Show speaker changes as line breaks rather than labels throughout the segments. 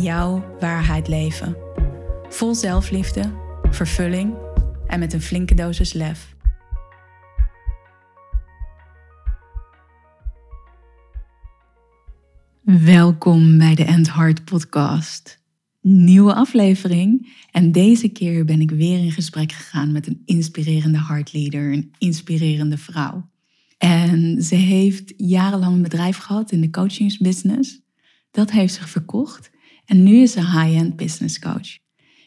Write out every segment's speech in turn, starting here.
jouw waarheid leven. Vol zelfliefde, vervulling en met een flinke dosis lef. Welkom bij de End Heart podcast. Nieuwe aflevering en deze keer ben ik weer in gesprek gegaan met een inspirerende heartleader, een inspirerende vrouw. En ze heeft jarenlang een bedrijf gehad in de coachingsbusiness. Dat heeft zich verkocht en nu is ze high-end business coach.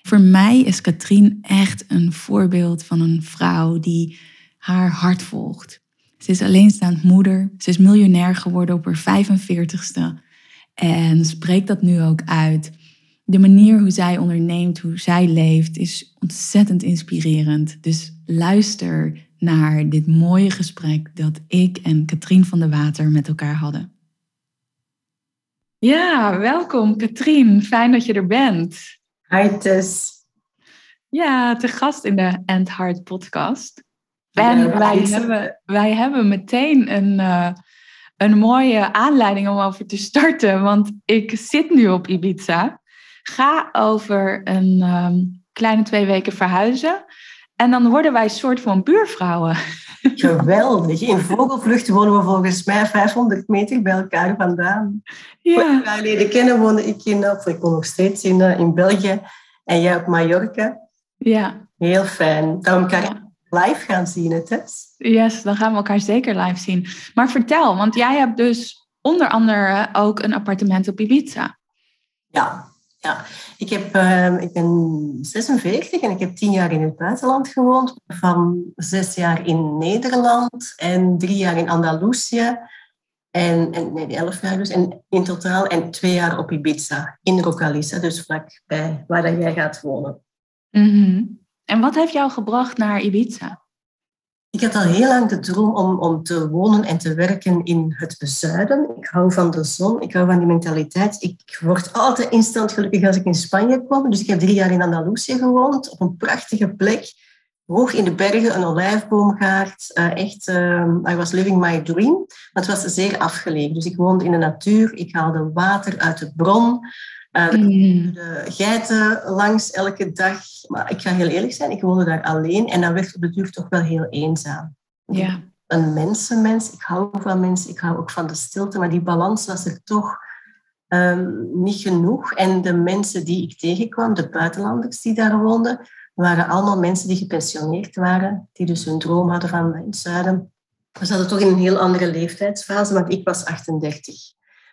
Voor mij is Katrien echt een voorbeeld van een vrouw die haar hart volgt. Ze is alleenstaand moeder. Ze is miljonair geworden op haar 45ste. En spreekt dat nu ook uit. De manier hoe zij onderneemt, hoe zij leeft, is ontzettend inspirerend. Dus luister naar dit mooie gesprek dat ik en Katrien van der Water met elkaar hadden. Ja, welkom Katrien. Fijn dat je er bent.
Hi Tess.
Ja, te gast in de End Heart podcast. En wij, hebben, wij hebben meteen een, uh, een mooie aanleiding om over te starten. Want ik zit nu op Ibiza. Ga over een um, kleine twee weken verhuizen. En dan worden wij een soort van buurvrouwen.
Geweldig. In vogelvlucht wonen we volgens mij 500 meter bij elkaar vandaan. Ja. Een geleden kennen woonde ik in, of ik woon nog steeds in, eh, in België en jij op Mallorca.
Ja.
Heel fijn. Dat we elkaar live gaan zien, het is.
Yes, dan gaan we elkaar zeker live zien. Maar vertel, want jij hebt dus onder andere ook een appartement op Ibiza.
Ja, ja, ik, heb, uh, ik ben 46 en ik heb tien jaar in het buitenland gewoond. Van zes jaar in Nederland en drie jaar in Andalusië. En, en nee, elf jaar dus. En in totaal en twee jaar op Ibiza, in Rocalisa, dus vlakbij waar jij gaat wonen.
Mm En wat heeft jou gebracht naar Ibiza?
Ik had al heel lang de droom om, om te wonen en te werken in het zuiden. Ik hou van de zon, ik hou van die mentaliteit. Ik word altijd instant gelukkig als ik in Spanje kom. Dus ik heb drie jaar in Andalusië gewoond, op een prachtige plek. Hoog in de bergen, een olijfboomgaard. Uh, echt, uh, I was living my dream. Maar het was zeer afgelegen. Dus ik woonde in de natuur, ik haalde water uit de bron. Uh, de geiten langs elke dag. Maar ik ga heel eerlijk zijn, ik woonde daar alleen en dat werd op de duur toch wel heel eenzaam.
Ja.
Een mensenmens, ik hou van mensen, ik hou ook van de stilte, maar die balans was er toch um, niet genoeg. En de mensen die ik tegenkwam, de buitenlanders die daar woonden, waren allemaal mensen die gepensioneerd waren, die dus hun droom hadden van het zuiden. We zaten toch in een heel andere leeftijdsfase, want ik was 38.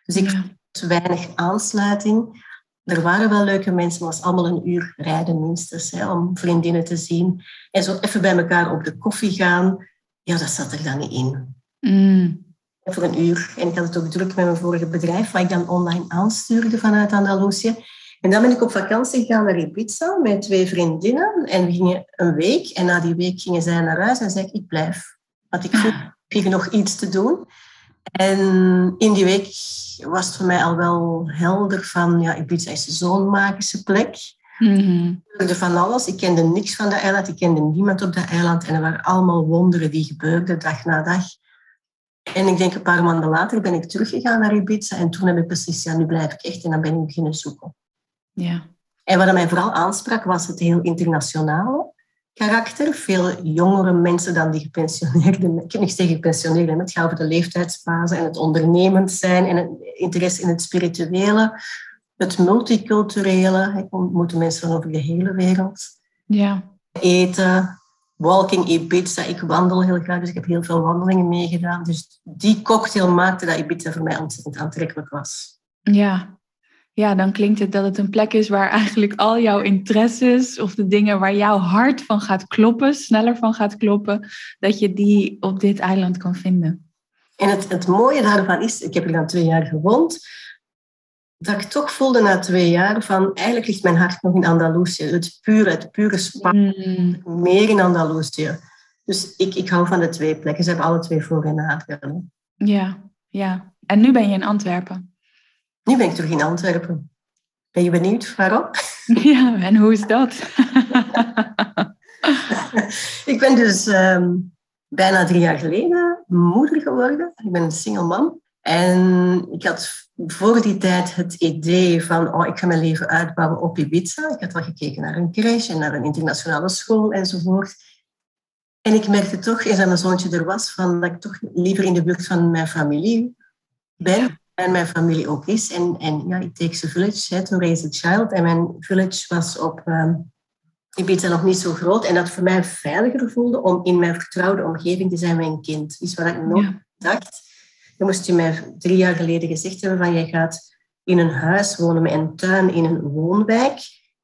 Dus ik ja. had weinig aansluiting er waren wel leuke mensen, maar het was allemaal een uur rijden minstens, hè, om vriendinnen te zien. En zo even bij elkaar op de koffie gaan, ja, dat zat er dan niet in.
Mm.
Voor een uur. En ik had het ook druk met mijn vorige bedrijf, waar ik dan online aanstuurde vanuit Andalusië. En dan ben ik op vakantie gegaan naar Ibiza met twee vriendinnen. En we gingen een week. En na die week gingen zij naar huis en zei ik, ik blijf. Want ik voel, ik nog iets te doen. En in die week was het voor mij al wel helder van, ja, Ibiza is zo'n magische plek.
Mm
-hmm. van alles. Ik kende niks van dat eiland. Ik kende niemand op dat eiland. En er waren allemaal wonderen die gebeurden dag na dag. En ik denk een paar maanden later ben ik teruggegaan naar Ibiza. En toen heb ik precies, ja, nu blijf ik echt. En dan ben ik beginnen zoeken.
Ja.
En wat mij vooral aansprak, was het heel internationale karakter. Veel jongere mensen dan die gepensioneerden. Ik heb niks tegen gepensioneerden. Het gaat over de leeftijdsfase en het ondernemend zijn en het interesse in het spirituele, het multiculturele. Ik ontmoet mensen van over de hele wereld.
Ja.
Eten, walking Ibiza. Ik wandel heel graag, dus ik heb heel veel wandelingen meegedaan. Dus die cocktail maakte dat Ibiza voor mij ontzettend aantrekkelijk was.
Ja, ja, dan klinkt het dat het een plek is waar eigenlijk al jouw interesses of de dingen waar jouw hart van gaat kloppen, sneller van gaat kloppen, dat je die op dit eiland kan vinden.
En het, het mooie daarvan is, ik heb er dan twee jaar gewoond, dat ik toch voelde na twee jaar van eigenlijk ligt mijn hart nog in Andalusië. Het pure, het pure Spanje, mm. meer in Andalusië. Dus ik, ik hou van de twee plekken. Ze hebben alle twee voor- en nadelen.
Ja, ja. En nu ben je in Antwerpen?
Nu ben ik terug in Antwerpen. Ben je benieuwd waarom?
Ja, en hoe is dat?
ik ben dus ehm, bijna drie jaar geleden moeder geworden. Ik ben een single man. En ik had voor die tijd het idee van, oh, ik ga mijn leven uitbouwen op Ibiza. Ik had al gekeken naar een crash en naar een internationale school enzovoort. En ik merkte toch, eens dat mijn zoontje er was, van, dat ik toch liever in de buurt van mijn familie ben. En mijn familie ook is. En, en ja, it takes a village hè, to raise a child. En mijn village was op um, Ibiza nog niet zo groot. En dat voor mij veiliger voelde om in mijn vertrouwde omgeving te zijn met een kind. Iets wat ik nog dacht. Dan moest je mij drie jaar geleden gezegd hebben van je gaat in een huis wonen met een tuin in een woonwijk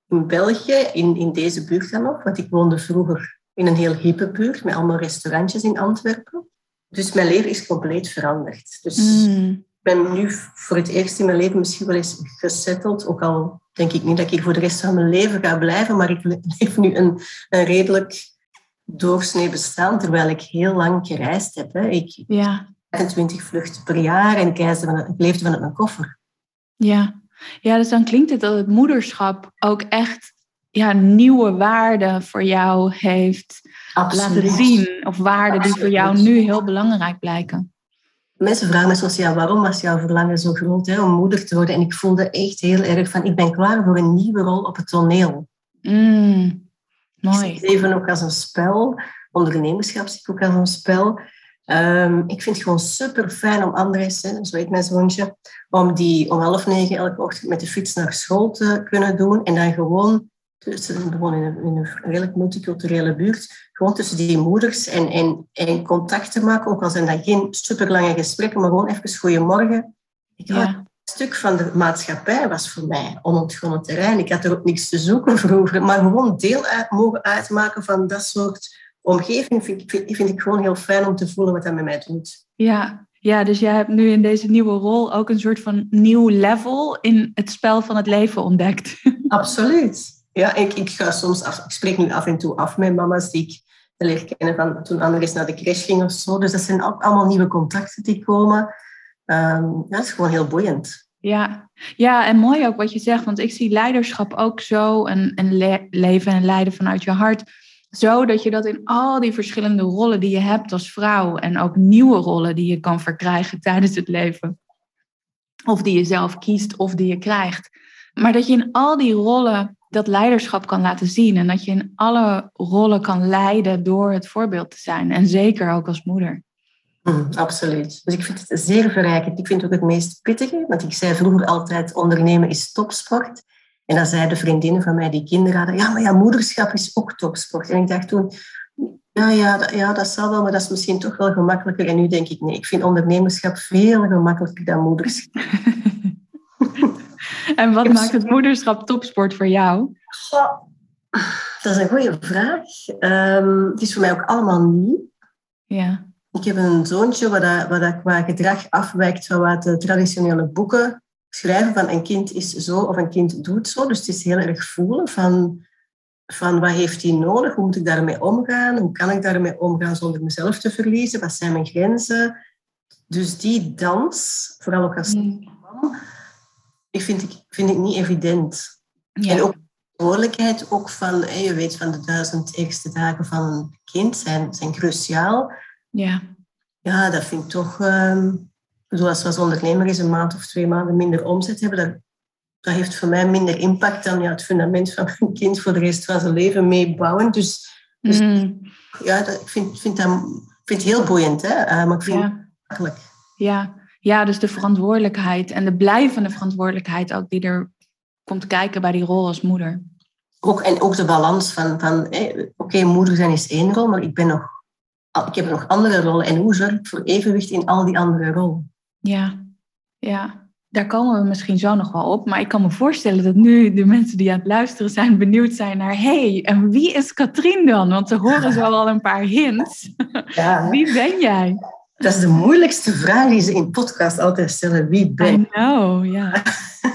in België, in, in deze buurt dan nog. Want ik woonde vroeger in een heel hippe buurt met allemaal restaurantjes in Antwerpen. Dus mijn leven is compleet veranderd. Dus mm. Ik ben nu voor het eerst in mijn leven misschien wel eens gesetteld. Ook al denk ik niet dat ik voor de rest van mijn leven ga blijven, maar ik leef nu een, een redelijk doorsnee bestaan, terwijl ik heel lang gereisd heb. Hè. Ik,
ja.
20 vluchten per jaar en ik, van, ik leefde vanuit mijn koffer.
Ja. ja, dus dan klinkt het dat het moederschap ook echt ja, nieuwe waarden voor jou heeft laten zien. Of waarden die voor jou nu heel belangrijk blijken.
Mensen vragen me soms, ja, waarom was jouw verlangen zo groot hè, om moeder te worden? En ik voelde echt heel erg van, ik ben klaar voor een nieuwe rol op het toneel.
Mm, mooi.
Ik zie het even ook als een spel. Ondernemerschap zie ik ook als een spel. Um, ik vind het gewoon super fijn om Andres, hè, zo heet mijn zoontje, om die om half negen elke ochtend met de fiets naar school te kunnen doen. En dan gewoon, tussen, gewoon in, een, in een redelijk multiculturele buurt, gewoon tussen die moeders en, en, en contact te maken. Ook al zijn dat geen super lange gesprekken, maar gewoon even goeiemorgen. Ik had Een stuk van de maatschappij was voor mij onontgonnen terrein. Ik had er ook niks te zoeken vroeger, maar gewoon deel uit, mogen uitmaken van dat soort omgeving vind, vind, vind, ik gewoon heel fijn om te voelen wat dat met mij doet.
Ja. ja, dus jij hebt nu in deze nieuwe rol ook een soort van nieuw level in het spel van het leven ontdekt.
Absoluut. Ja, ik, ik ga soms af, ik spreek nu af en toe af met mama's die ik leer kennen van toen Annelies naar de crash ging of zo. Dus dat zijn ook allemaal nieuwe contacten die komen. Um, dat is gewoon heel boeiend.
Ja. ja, en mooi ook wat je zegt, want ik zie leiderschap ook zo, en, en leven en leiden vanuit je hart zo dat je dat in al die verschillende rollen die je hebt als vrouw en ook nieuwe rollen die je kan verkrijgen tijdens het leven, of die je zelf kiest of die je krijgt, maar dat je in al die rollen dat leiderschap kan laten zien en dat je in alle rollen kan leiden door het voorbeeld te zijn en zeker ook als moeder.
Mm, absoluut. Dus ik vind het zeer verrijkend. Ik vind het ook het meest pittige, want ik zei vroeger altijd ondernemen is topsport. En dan zeiden vriendinnen van mij die kinderen hadden, ja, maar ja, moederschap is ook topsport. En ik dacht toen, ja, ja, dat, ja, dat zal wel, maar dat is misschien toch wel gemakkelijker. En nu denk ik, nee, ik vind ondernemerschap veel gemakkelijker dan moederschap.
en wat maakt het moederschap topsport voor jou?
dat is een goede vraag. Um, het is voor mij ook allemaal nieuw.
Ja.
Ik heb een zoontje wat, dat, wat dat qua gedrag afwijkt van wat de traditionele boeken schrijven van een kind is zo of een kind doet zo. Dus het is heel erg voelen van, van wat heeft hij nodig, hoe moet ik daarmee omgaan, hoe kan ik daarmee omgaan zonder mezelf te verliezen, wat zijn mijn grenzen. Dus die dans, vooral ook als mm. man, vind, ik, vind ik niet evident. Ja. En ook verantwoordelijkheid ook van, je weet van de duizend eerste dagen van een kind zijn, zijn cruciaal.
Ja.
Ja, dat vind ik toch... Ehm, bedoel, als ondernemer eens een maand of twee maanden minder omzet hebben, dat, dat heeft voor mij minder impact dan ja, het fundament van mijn kind voor de rest van zijn leven meebouwen. Dus, dus mm. ja, dat, ik vind, vind, dat, vind het heel boeiend, hè? Uh, maar ik vind het makkelijk.
Ja. Ja, dus de verantwoordelijkheid en de blijvende verantwoordelijkheid ook die er komt kijken bij die rol als moeder.
Ook, en ook de balans van, van oké, moeder zijn is één rol, maar ik, ben nog, ik heb nog andere rollen. En hoe zorg ik voor evenwicht in al die andere rollen?
Ja, ja. Daar komen we misschien zo nog wel op. Maar ik kan me voorstellen dat nu de mensen die aan het luisteren zijn benieuwd zijn naar... hey, en wie is Katrien dan? Want ze horen zo al een paar hints. Ja. Wie ben jij?
Dat is de moeilijkste vraag die ze in podcast altijd stellen. Wie ben
I know, ja.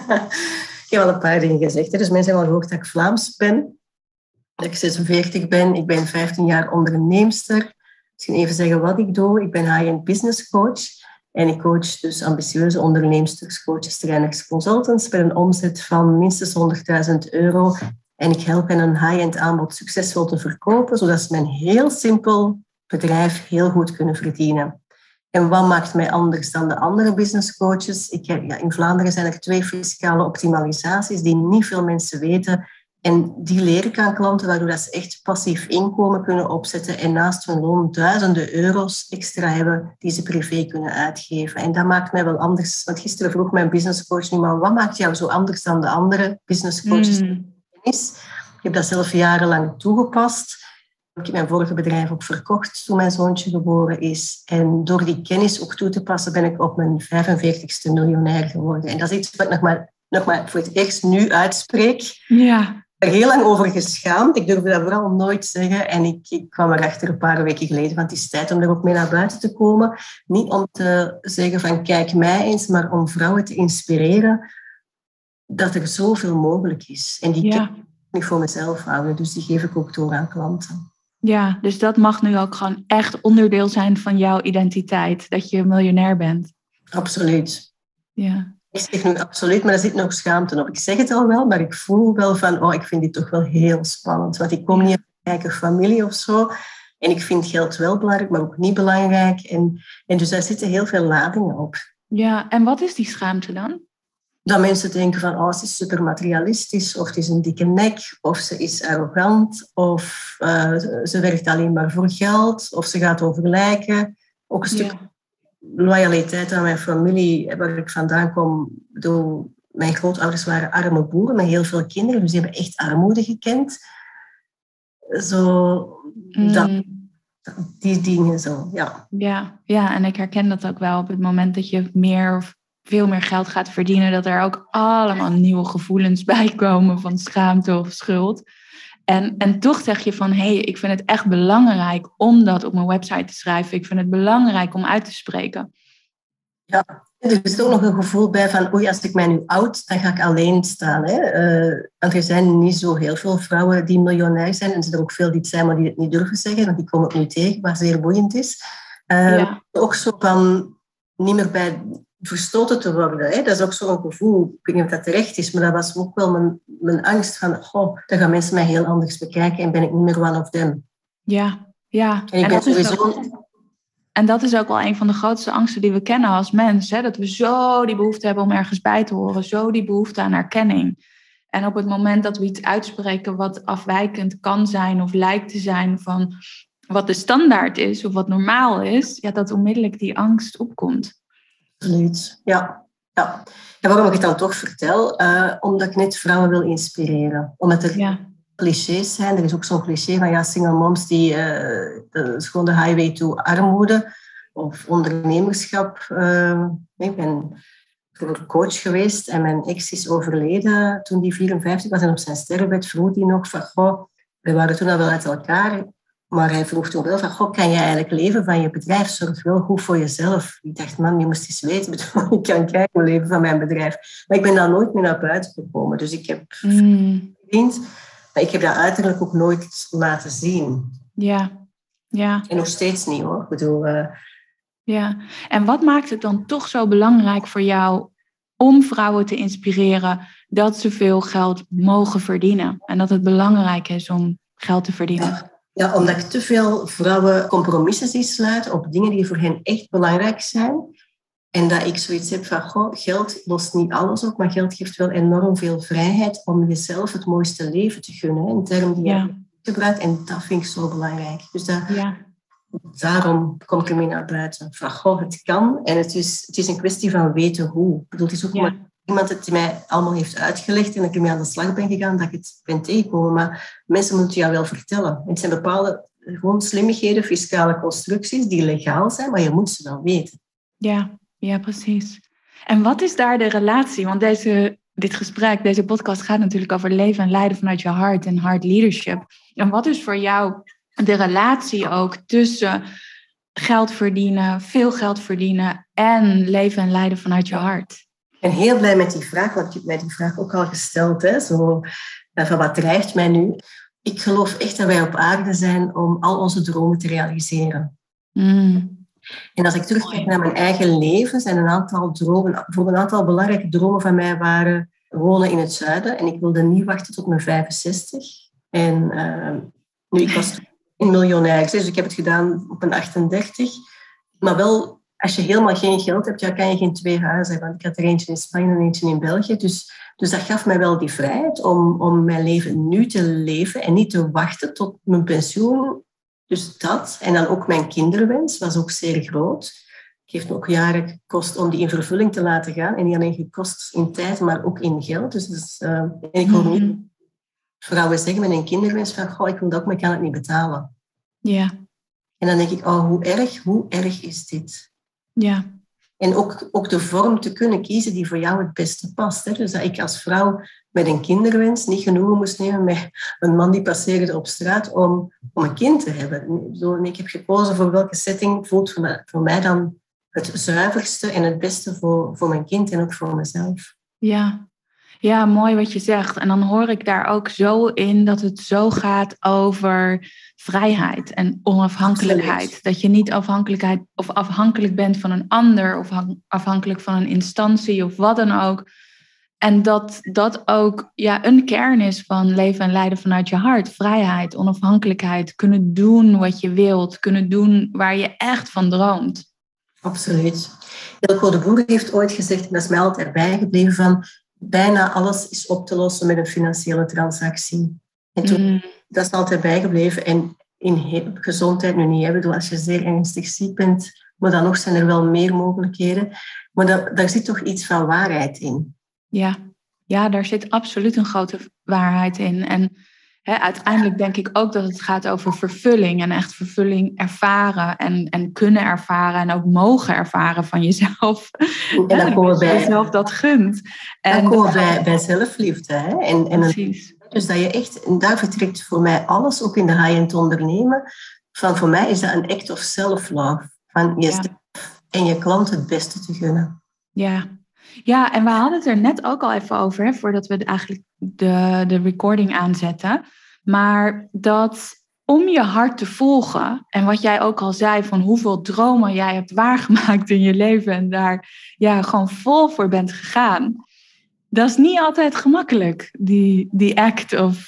ik heb al een paar dingen gezegd. Dus mensen hebben al gehoord dat ik Vlaams ben. Dat ik 46 ben. Ik ben 15 jaar onderneemster. Misschien even zeggen wat ik doe. Ik ben high-end business coach. En ik coach dus ambitieuze onderneemsters, coaches, trainers, consultants met een omzet van minstens 100.000 euro. En ik help hen een high-end aanbod succesvol te verkopen, zodat ze een heel simpel bedrijf heel goed kunnen verdienen. En wat maakt mij anders dan de andere business coaches? Ik heb, ja, in Vlaanderen zijn er twee fiscale optimalisaties die niet veel mensen weten. En die leer ik aan klanten, waardoor dat ze echt passief inkomen kunnen opzetten en naast hun loon duizenden euro's extra hebben die ze privé kunnen uitgeven. En dat maakt mij wel anders. Want gisteren vroeg mijn business coach maar wat maakt jou zo anders dan de andere business coaches? Mm. Ik heb dat zelf jarenlang toegepast. Ik heb mijn vorige bedrijf ook verkocht toen mijn zoontje geboren is. En door die kennis ook toe te passen ben ik op mijn 45ste miljonair geworden. En dat is iets wat ik nog maar, nog maar voor het eerst nu uitspreek.
Ja
er heel lang over geschaamd. Ik durfde dat vooral nooit zeggen. En ik, ik kwam erachter een paar weken geleden, want het is tijd om er ook mee naar buiten te komen. Niet om te zeggen van kijk mij eens, maar om vrouwen te inspireren dat er zoveel mogelijk is. En die ja. kan ik niet voor mezelf houden, dus die geef ik ook door aan klanten.
Ja, dus dat mag nu ook gewoon echt onderdeel zijn van jouw identiteit, dat je miljonair bent.
Absoluut.
Ja.
Ik zeg nu absoluut, maar er zit nog schaamte op. Ik zeg het al wel, maar ik voel wel van, oh, ik vind dit toch wel heel spannend. Want ik kom niet uit een rijke familie of zo. En ik vind geld wel belangrijk, maar ook niet belangrijk. En, en dus daar zitten heel veel ladingen op.
Ja, en wat is die schaamte dan?
Dat mensen denken van, oh, ze is super materialistisch, of het is een dikke nek, of ze is arrogant, of uh, ze werkt alleen maar voor geld, of ze gaat over lijken. Ook een stuk loyaliteit aan mijn familie, waar ik vandaan kom. Bedoel, mijn grootouders waren arme boeren met heel veel kinderen, dus die hebben echt armoede gekend. Zo, dat, mm. die dingen zo, ja.
ja. Ja, en ik herken dat ook wel op het moment dat je meer veel meer geld gaat verdienen, dat er ook allemaal nieuwe gevoelens bij komen van schaamte of schuld. En, en toch zeg je van, hé, hey, ik vind het echt belangrijk om dat op mijn website te schrijven. Ik vind het belangrijk om uit te spreken.
Ja, er is ook nog een gevoel bij van, oei, als ik mij nu oud, dan ga ik alleen staan. Hè? Uh, want er zijn niet zo heel veel vrouwen die miljonair zijn. En er zijn er ook veel die het zijn, maar die het niet durven zeggen. Want die komen het nu tegen, wat zeer boeiend is. Uh, Ook zo van niet meer bij verstoten te worden. Hè? Dat is ook zo'n gevoel. Ik weet niet of dat terecht is, maar dat was ook wel mijn, mijn angst van, goh, dan gaan mensen mij heel anders bekijken en ben ik niet meer one of them.
Ja, ja.
En, ik ben sowieso...
en dat is ook wel een van de grootste angsten die we kennen als mens. Hè? Dat we zo die behoefte hebben om ergens bij te horen, zo die behoefte aan erkenning. En op het moment dat we iets uitspreken wat afwijkend kan zijn of lijkt te zijn van wat de standaard is of wat normaal is, ja, dat onmiddellijk die angst opkomt.
Absoluut, ja. ja. En waarom ik het dan toch vertel? Uh, omdat ik net vrouwen wil inspireren. Omdat er ja. clichés zijn. Er is ook zo'n cliché van ja, single moms die uh, dat is gewoon de highway to armoede of ondernemerschap. Uh, ik ben vroeger coach geweest en mijn ex is overleden toen die 54 was en op zijn sterrenbed vroeg hij nog van goh, we waren toen al wel uit elkaar. Maar hij vroeg toen wel van, goh, kan je eigenlijk leven van je bedrijf? Zorg wel goed voor jezelf. Ik dacht, man, je moest eens weten. Ik kan kijken leven van mijn bedrijf. Maar ik ben daar nooit meer naar buiten gekomen. Dus ik heb mm. maar ik heb dat uiterlijk ook nooit laten zien.
Ja, ja.
En nog steeds niet, hoor. Ik bedoel... Uh...
Ja, en wat maakt het dan toch zo belangrijk voor jou om vrouwen te inspireren dat ze veel geld mogen verdienen? En dat het belangrijk is om geld te verdienen?
Ja, omdat ik te veel vrouwen compromissen zie sluiten op dingen die voor hen echt belangrijk zijn. En dat ik zoiets heb van, goh, geld lost niet alles op, maar geld geeft wel enorm veel vrijheid om jezelf het mooiste leven te gunnen. Een term die je gebruikt. En dat vind ik zo belangrijk. Dus dat, ja. daarom kom ik ermee naar buiten. Van, goh, het kan. En het is, het is een kwestie van weten hoe. Ik bedoel, het is ook maar iemand het mij allemaal heeft uitgelegd en ik ermee aan de slag ben gegaan, dat ik het ben tegengekomen. Maar mensen moeten jou wel vertellen. Het zijn bepaalde gewoon slimmigheden, fiscale constructies die legaal zijn, maar je moet ze wel weten.
Ja, ja, precies. En wat is daar de relatie? Want deze, dit gesprek, deze podcast gaat natuurlijk over leven en leiden vanuit je hart en hard leadership. En wat is voor jou de relatie ook tussen geld verdienen, veel geld verdienen en leven en leiden vanuit je hart?
En heel blij met die vraag, want je hebt mij die vraag ook al gesteld. Hè? Zo, van wat drijft mij nu? Ik geloof echt dat wij op aarde zijn om al onze dromen te realiseren. Mm. En als ik terugkijk naar mijn eigen leven, zijn een aantal dromen, voor een aantal belangrijke dromen van mij waren wonen in het zuiden. En ik wilde niet wachten tot mijn 65. En uh, nu, ik was een miljonair, dus ik heb het gedaan op een 38. Maar wel, als je helemaal geen geld hebt, ja, kan je geen twee huizen hebben. Want ik had er eentje in Spanje en eentje in België. Dus, dus dat gaf mij wel die vrijheid om, om mijn leven nu te leven en niet te wachten tot mijn pensioen. Dus dat. En dan ook mijn kinderwens was ook zeer groot. Het heeft ook jaren gekost om die in vervulling te laten gaan. En niet alleen gekost in tijd, maar ook in geld. Dus, dus uh, en ik hoor niet mhm. vrouwen zeggen met een kinderwens van, goh, ik wil dat ook, maar ik kan het niet betalen.
Ja.
En dan denk ik, oh, hoe erg, hoe erg is dit?
Ja.
En ook, ook de vorm te kunnen kiezen die voor jou het beste past. Hè? Dus dat ik als vrouw met een kinderwens niet genoegen moest nemen met een man die passeerde op straat om, om een kind te hebben. Ik heb gekozen voor welke setting voelt voor mij, voor mij dan het zuiverste en het beste voor, voor mijn kind en ook voor mezelf.
Ja. Ja, mooi wat je zegt. En dan hoor ik daar ook zo in dat het zo gaat over vrijheid en onafhankelijkheid. Dat je niet afhankelijkheid of afhankelijk bent van een ander of afhankelijk van een instantie of wat dan ook. En dat dat ook ja, een kern is van leven en leiden vanuit je hart. Vrijheid, onafhankelijkheid, kunnen doen wat je wilt, kunnen doen waar je echt van droomt.
Absoluut. Ilko de Boer heeft ooit gezegd, en dat is mij altijd bijgebleven, van bijna alles is op te lossen met een financiële transactie. En toen, mm. dat is altijd bijgebleven. En in gezondheid nu niet. Hè. als je zeer ernstig ziek bent, maar dan nog zijn er wel meer mogelijkheden. Maar dat, daar zit toch iets van waarheid in.
Ja. ja, daar zit absoluut een grote waarheid in. En uiteindelijk denk ik ook dat het gaat over vervulling en echt vervulling ervaren en, en kunnen ervaren en ook mogen ervaren van jezelf. En dan komen bij jezelf dat gunt.
En dan komen bij, bij zelfliefde. Hè? En, en Precies. dus dat je echt, en daar vertrekt voor mij alles, ook in de high-end ondernemen. Van voor mij is dat een act of self-love. Van jezelf en je klant het beste te gunnen.
Ja, ja, en we hadden het er net ook al even over, hè, voordat we eigenlijk de, de recording aanzetten. Maar dat om je hart te volgen, en wat jij ook al zei, van hoeveel dromen jij hebt waargemaakt in je leven en daar ja, gewoon vol voor bent gegaan. Dat is niet altijd gemakkelijk, die, die act of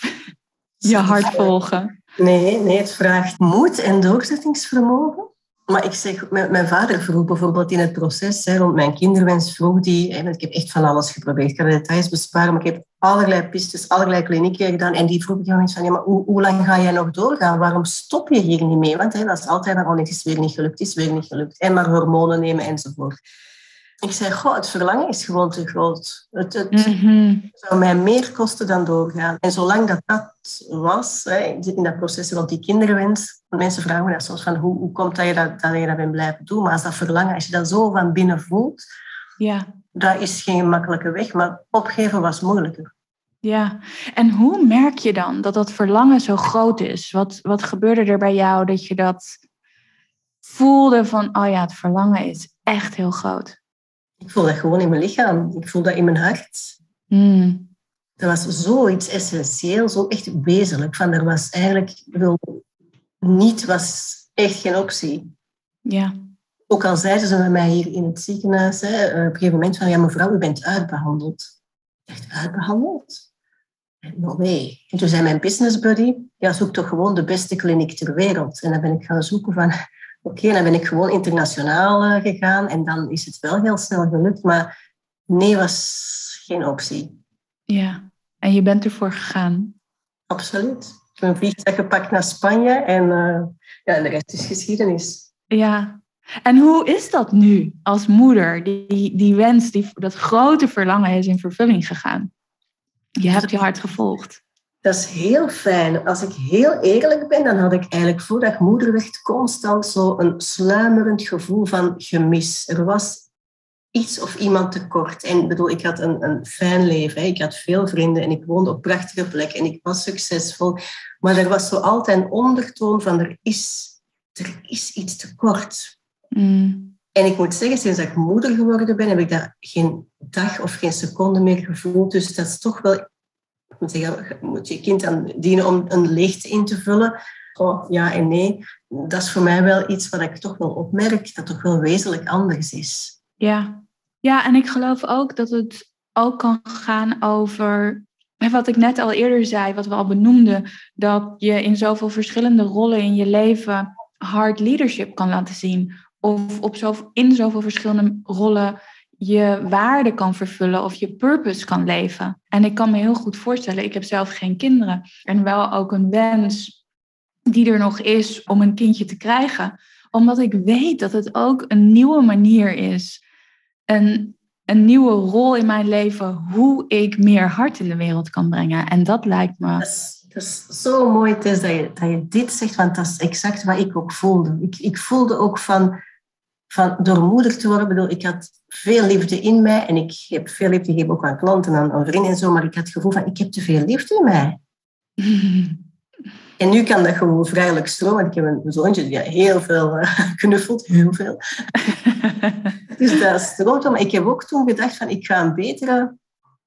je hart volgen.
Nee, nee, het vraagt moed en doorzettingsvermogen. Maar ik zeg, mijn vader vroeg bijvoorbeeld in het proces hè, rond mijn kinderwens, vroeg die, ik heb echt van alles geprobeerd, ik kan de details besparen, maar ik heb allerlei pistes, allerlei klinieken gedaan en die vroeg dan eens van, ja, maar hoe, hoe, lang ga jij nog doorgaan? Waarom stop je hier niet mee? Want hè, dat is altijd maar, oh, het is weer niet gelukt, het is weer niet gelukt. En maar hormonen nemen enzovoort. Ik zei, goh, het verlangen is gewoon te groot. Het, het mhm. zou mij meer kosten dan doorgaan. En zolang dat dat was, hè, in dat proces rond die kinderwens, mensen vragen me dat soms van, hoe, hoe komt dat je dat, dat je dat bent blijven doen? Maar als dat verlangen, als je dat zo van binnen voelt,
ja.
dat is geen makkelijke weg. Maar opgeven was moeilijker.
Ja, en hoe merk je dan dat dat verlangen zo groot is? Wat, wat gebeurde er bij jou dat je dat voelde van, oh ja, het verlangen is echt heel groot?
Ik voel dat gewoon in mijn lichaam. Ik voel dat in mijn hart.
Mm.
Dat was zoiets essentieel, zo echt wezenlijk. Van, er was eigenlijk, wil niet was echt geen optie.
Ja.
Ook al zeiden ze met mij hier in het ziekenhuis, hè, op een gegeven moment van, ja mevrouw, u bent uitbehandeld. Echt uitbehandeld? No way. En toen zei mijn business buddy, ja, zoek toch gewoon de beste kliniek ter wereld. En dan ben ik gaan zoeken van, Oké, dan ben ik gewoon internationaal eh, gegaan en dan is het wel heel snel gelukt, maar nee was geen optie.
Ja, en je bent ervoor gegaan?
Absoluut. Ik heb een vliegtuig gepakt naar Spanje en uh, ja, de rest is geschiedenis.
Ja, en hoe is dat nu als moeder? Die, die wens, die, dat grote verlangen is in vervulling gegaan. Je hebt je hart gevolgd.
Dat is heel fijn. Als ik heel eerlijk ben, dan had ik eigenlijk voordat moeder werd constant zo een sluimerend gevoel van gemis. Er was iets of iemand tekort. En bedoel, ik had een, een fijn leven. Hè. Ik had veel vrienden en ik woonde op prachtige plekken en ik was succesvol. Maar er was zo altijd een ondertoon van er is er is iets tekort.
Mm.
En ik moet zeggen, sinds ik moeder geworden ben, heb ik dat geen dag of geen seconde meer gevoeld. Dus dat is toch wel... Moet zeggen, moet je kind dan dienen om een leegte in te vullen? Oh, ja en nee. Dat is voor mij wel iets wat ik toch wel opmerk, dat toch wel wezenlijk anders is.
Ja. ja, en ik geloof ook dat het ook kan gaan over wat ik net al eerder zei, wat we al benoemden, dat je in zoveel verschillende rollen in je leven hard leadership kan laten zien. Of op zoveel, in zoveel verschillende rollen je waarde kan vervullen of je purpose kan leven. En ik kan me heel goed voorstellen, ik heb zelf geen kinderen en wel ook een wens die er nog is om een kindje te krijgen. Omdat ik weet dat het ook een nieuwe manier is. Een, een nieuwe rol in mijn leven hoe ik meer hart in de wereld kan brengen. En dat lijkt me.
Dat is, zo mooi, Tess, dat je, dat je dit zegt, want dat is exact wat ik ook voelde. Ik, ik voelde ook van, van door moeder te worden, bedoel, ik had veel liefde in mij en ik heb veel liefde gegeven ook aan klanten en aan vrienden en zo, maar ik had het gevoel van, ik heb te veel liefde in mij. En nu kan dat gewoon vrijelijk stromen. Want ik heb een zoontje die heel veel uh, knuffelt, heel veel. dus dat stroomt om. Ik heb ook toen gedacht van ik ga een betere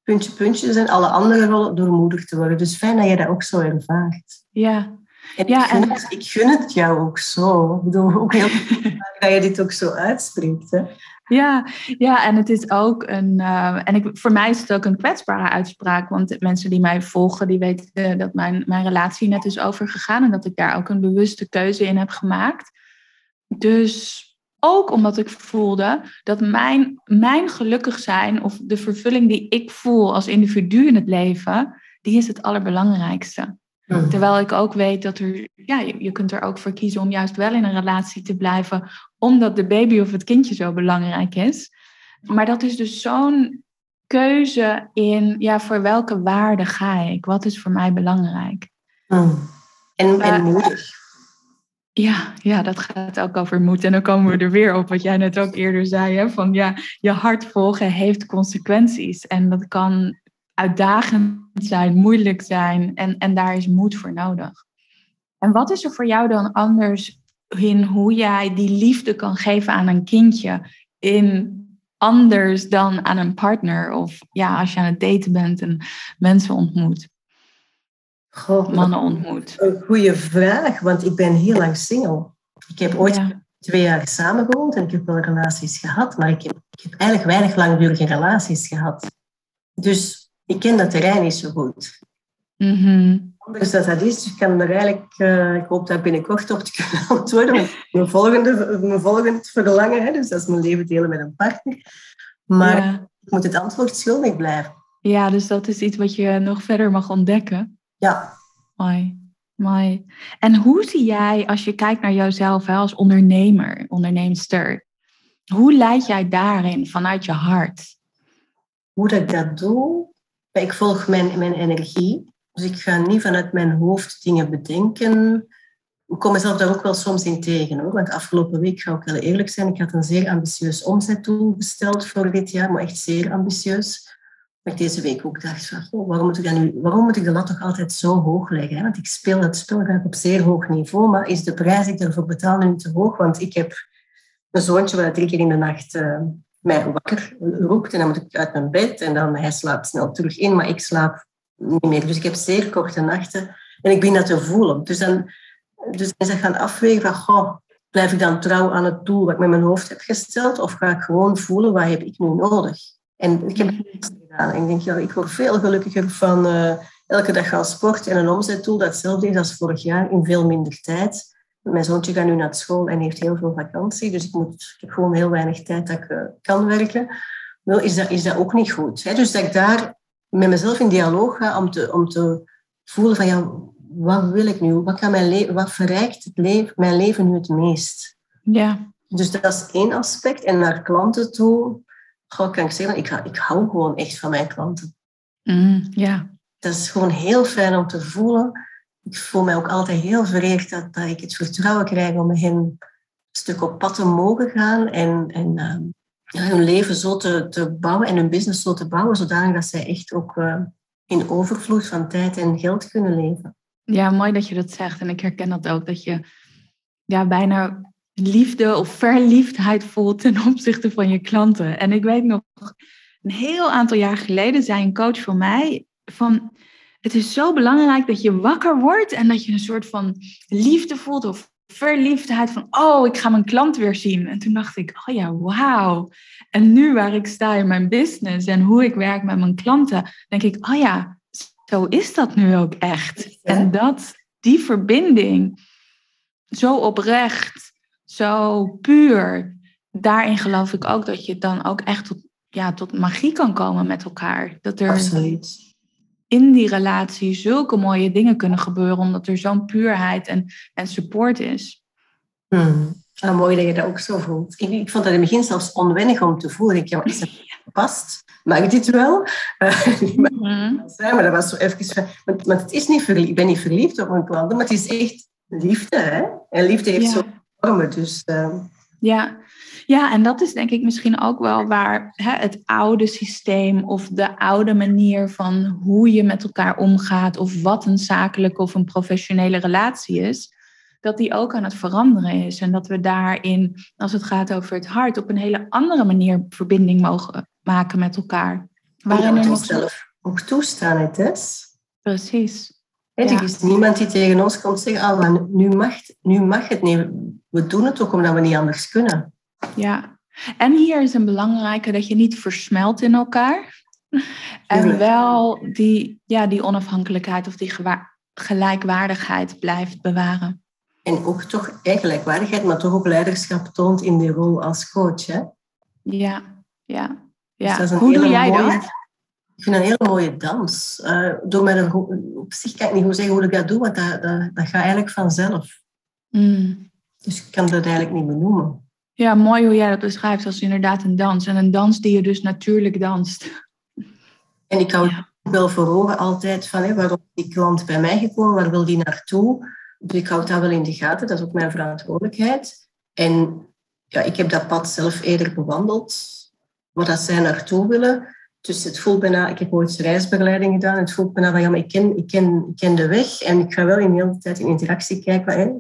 puntje puntje zijn, alle andere rollen door moeder te worden. Dus fijn dat je dat ook zo ervaart.
Ja.
En,
Ja,
ik, gun
en-
het, ik gun het jou ook zo. Ik bedoel, ook heel dat je dit ook zo uitspreekt. Hè.
Ja, ja, en het is ook een. eh, en ik, voor mij is het ook een kwetsbare uitspraak. Want mensen die mij volgen, die weten eh, dat mijn, mijn relatie net is overgegaan. En dat ik daar ook een bewuste keuze in heb gemaakt. Dus ook omdat ik voelde dat mijn, mijn gelukkig zijn of de vervulling die ik voel als individu in het leven, die is het allerbelangrijkste. Terwijl ik ook weet dat er, ja, je, je kunt er ook voor kiezen om juist wel in een relatie te blijven, omdat de baby of het kindje zo belangrijk is. Maar dat is dus zo'n keuze in, ja, voor welke waarde ga ik? Wat is voor mij belangrijk?
Mm. En, en moeder.
Ja, ja, dat gaat ook over moed. En dan komen we er weer op wat jij net ook eerder zei. Hè? Van ja, je hart volgen heeft consequenties. En dat kan uitdagend zijn, moeilijk zijn. En, en daar is moed voor nodig. En wat is er voor jou dan anders in hoe jij die liefde kan geven aan een kindje? In anders dan aan een partner? Of ja, als je aan het daten bent en mensen ontmoet,
Goh,
mannen ontmoet.
Een goede vraag, want ik ben heel lang single. Ik heb ooit
Ja.
twee jaar samengewoond en ik heb wel relaties gehad, maar ik heb, ik heb eigenlijk weinig langdurige relaties gehad. Dus ik ken dat terrein niet zo goed.
Mhm.
Anders dat dat is, ik kan er eigenlijk, eh, ik hoop daar binnenkort op te kunnen antwoorden. Mijn volgende, mijn volgende verlangen, hè, dus dat is mijn leven delen met een partner. Maar
Ja.
ik moet het antwoord schuldig blijven.
Ja, dus dat is iets wat je nog verder mag ontdekken.
Ja,
Mooi. Mooi. En hoe zie jij, als je kijkt naar jouzelf hè, als ondernemer, onderneemster, hoe leid jij daarin vanuit je hart?
hoe dat ik dat doe, ik volg mijn, mijn energie. Dus ik ga niet vanuit mijn hoofd dingen bedenken. Ik kom mezelf daar ook wel soms in tegen. Hoor. Want afgelopen week, ga ik wel eerlijk zijn, ik had een zeer ambitieus omzetdoel gesteld voor dit jaar, maar echt zeer ambitieus. Maar ik deze week ook dacht van, oh, waarom, moet ik dat nu, waarom moet ik de lat toch altijd zo hoog leggen? Hè? Want ik speel het spel op zeer hoog niveau, maar is de prijs die ik ervoor betaal nu te hoog? Want ik heb een zoontje waar drie keer in de nacht eh, mij wakker roept en dan moet ik uit mijn bed en dan hij slaapt snel terug in, maar ik slaap niet meer. Dus ik heb zeer korte nachten en ik begin dat te voelen. Dus dan, dus dan is gaan afwegen van, blijf ik dan trouw aan het doel wat ik met mijn hoofd heb gesteld of ga ik gewoon voelen, wat heb ik nu nodig? En ik heb het gedaan ik denk, ik word veel gelukkiger van eh, elke dag gaan sporten en een omzetdoel dat hetzelfde is als vorig jaar in veel minder tijd. Mijn zoontje gaat nu naar school en heeft heel veel vakantie, dus ik, moet, ik heb gewoon heel weinig tijd dat ik eh, kan werken. Wel, is dat, is dat ook niet goed. Hè? Dus dat ik daar met mezelf in dialoog ga om te, om te voelen van, ja, wat wil ik nu? Wat, kan mijn le- wat verrijkt het leven, mijn leven nu het meest?
Ja.
Dus dat is één aspect. En naar klanten toe, goh, kan ik zeggen, ik, ik hou gewoon echt van mijn klanten.
Mm, ja.
Dat is gewoon heel fijn om te voelen. Ik voel mij ook altijd heel vereerd dat, dat ik het vertrouwen krijg om met hen een stuk op pad te mogen gaan en, en ehm, hun leven zo te, bouwen en hun business zo te bouwen, zodanig dat zij echt ook eh, in overvloed van tijd en geld kunnen leven.
ja, mooi dat je dat zegt. En ik herken dat ook, dat je ja, bijna liefde of verliefdheid voelt ten opzichte van je klanten. En ik weet nog, een heel aantal jaar geleden zei een coach van mij van het is zo belangrijk dat je wakker wordt en dat je een soort van liefde voelt of verliefdheid van, oh, ik ga mijn klant weer zien. En toen dacht ik, oh ja, wauw. En nu waar ik sta in mijn business en hoe ik werk met mijn klanten, denk ik, oh ja, zo is dat nu ook echt. En dat, die verbinding, zo oprecht, zo puur, daarin geloof ik ook dat je dan ook echt tot, ja, tot magie kan komen met elkaar. Dat er
Absoluut.
In die relatie zulke mooie dingen kunnen gebeuren, omdat er zo'n puurheid en, en support is.
Hmm. Ah, mooi dat je dat ook zo voelt. Ik, ik vond dat in het begin zelfs onwennig om te voelen. Ik, ja, is het past? Mag ik dit wel?
Mhm.
maar dat was zo even... Want, want het is niet verliefd. Ik ben niet verliefd op mijn klanten, maar het is echt liefde. Hè? En liefde heeft
Ja.
zo vormen. Dus eh,
Ja. Ja, en dat is denk ik misschien ook wel waar hè, het oude systeem of de oude manier van hoe je met elkaar omgaat of wat een zakelijke of een professionele relatie is, dat die ook aan het veranderen is. En dat we daarin, als het gaat over het hart, op een hele andere manier verbinding mogen maken met elkaar. Waarin er
we
nog
onszelf ook toestaan, hè, Tess?
Precies. Ja.
Er is niemand die tegen ons komt zeggen, ah, maar nu, mag, nu mag het niet. We doen het ook omdat we niet anders kunnen.
Ja, en hier is een belangrijke dat je niet versmelt in elkaar. En wel die, ja, die onafhankelijkheid of die gelijkwaardigheid blijft bewaren.
En ook toch gelijkwaardigheid, maar toch ook leiderschap toont in die rol als coach. Hè?
Ja, ja,
Dus
ja.
een
Hoe doe jij
mooie-
dat?
Ik vind dat een hele mooie dans. Eh, door met een, op zich kan ik niet goed zeggen hoe ik dat doe, want dat, dat, dat gaat eigenlijk vanzelf.
Mm.
Dus ik kan dat eigenlijk niet benoemen.
Ja, mooi hoe jij dat beschrijft als inderdaad een dans. En een dans die je dus natuurlijk danst.
En ik hou
Ja.
wel voor ogen altijd van hè, waarom is die klant bij mij gekomen, waar wil die naartoe? Dus ik houd dat wel in de gaten, dat is ook mijn verantwoordelijkheid. En ja, ik heb dat pad zelf eerder bewandeld, waar dat zij naartoe willen. Dus het voelt bijna, ik heb ooit reisbegeleiding gedaan, het voelt bijna van ja, maar ik ken, ik ken, ik ken de weg en ik ga wel in de hele tijd in interactie kijken, hè,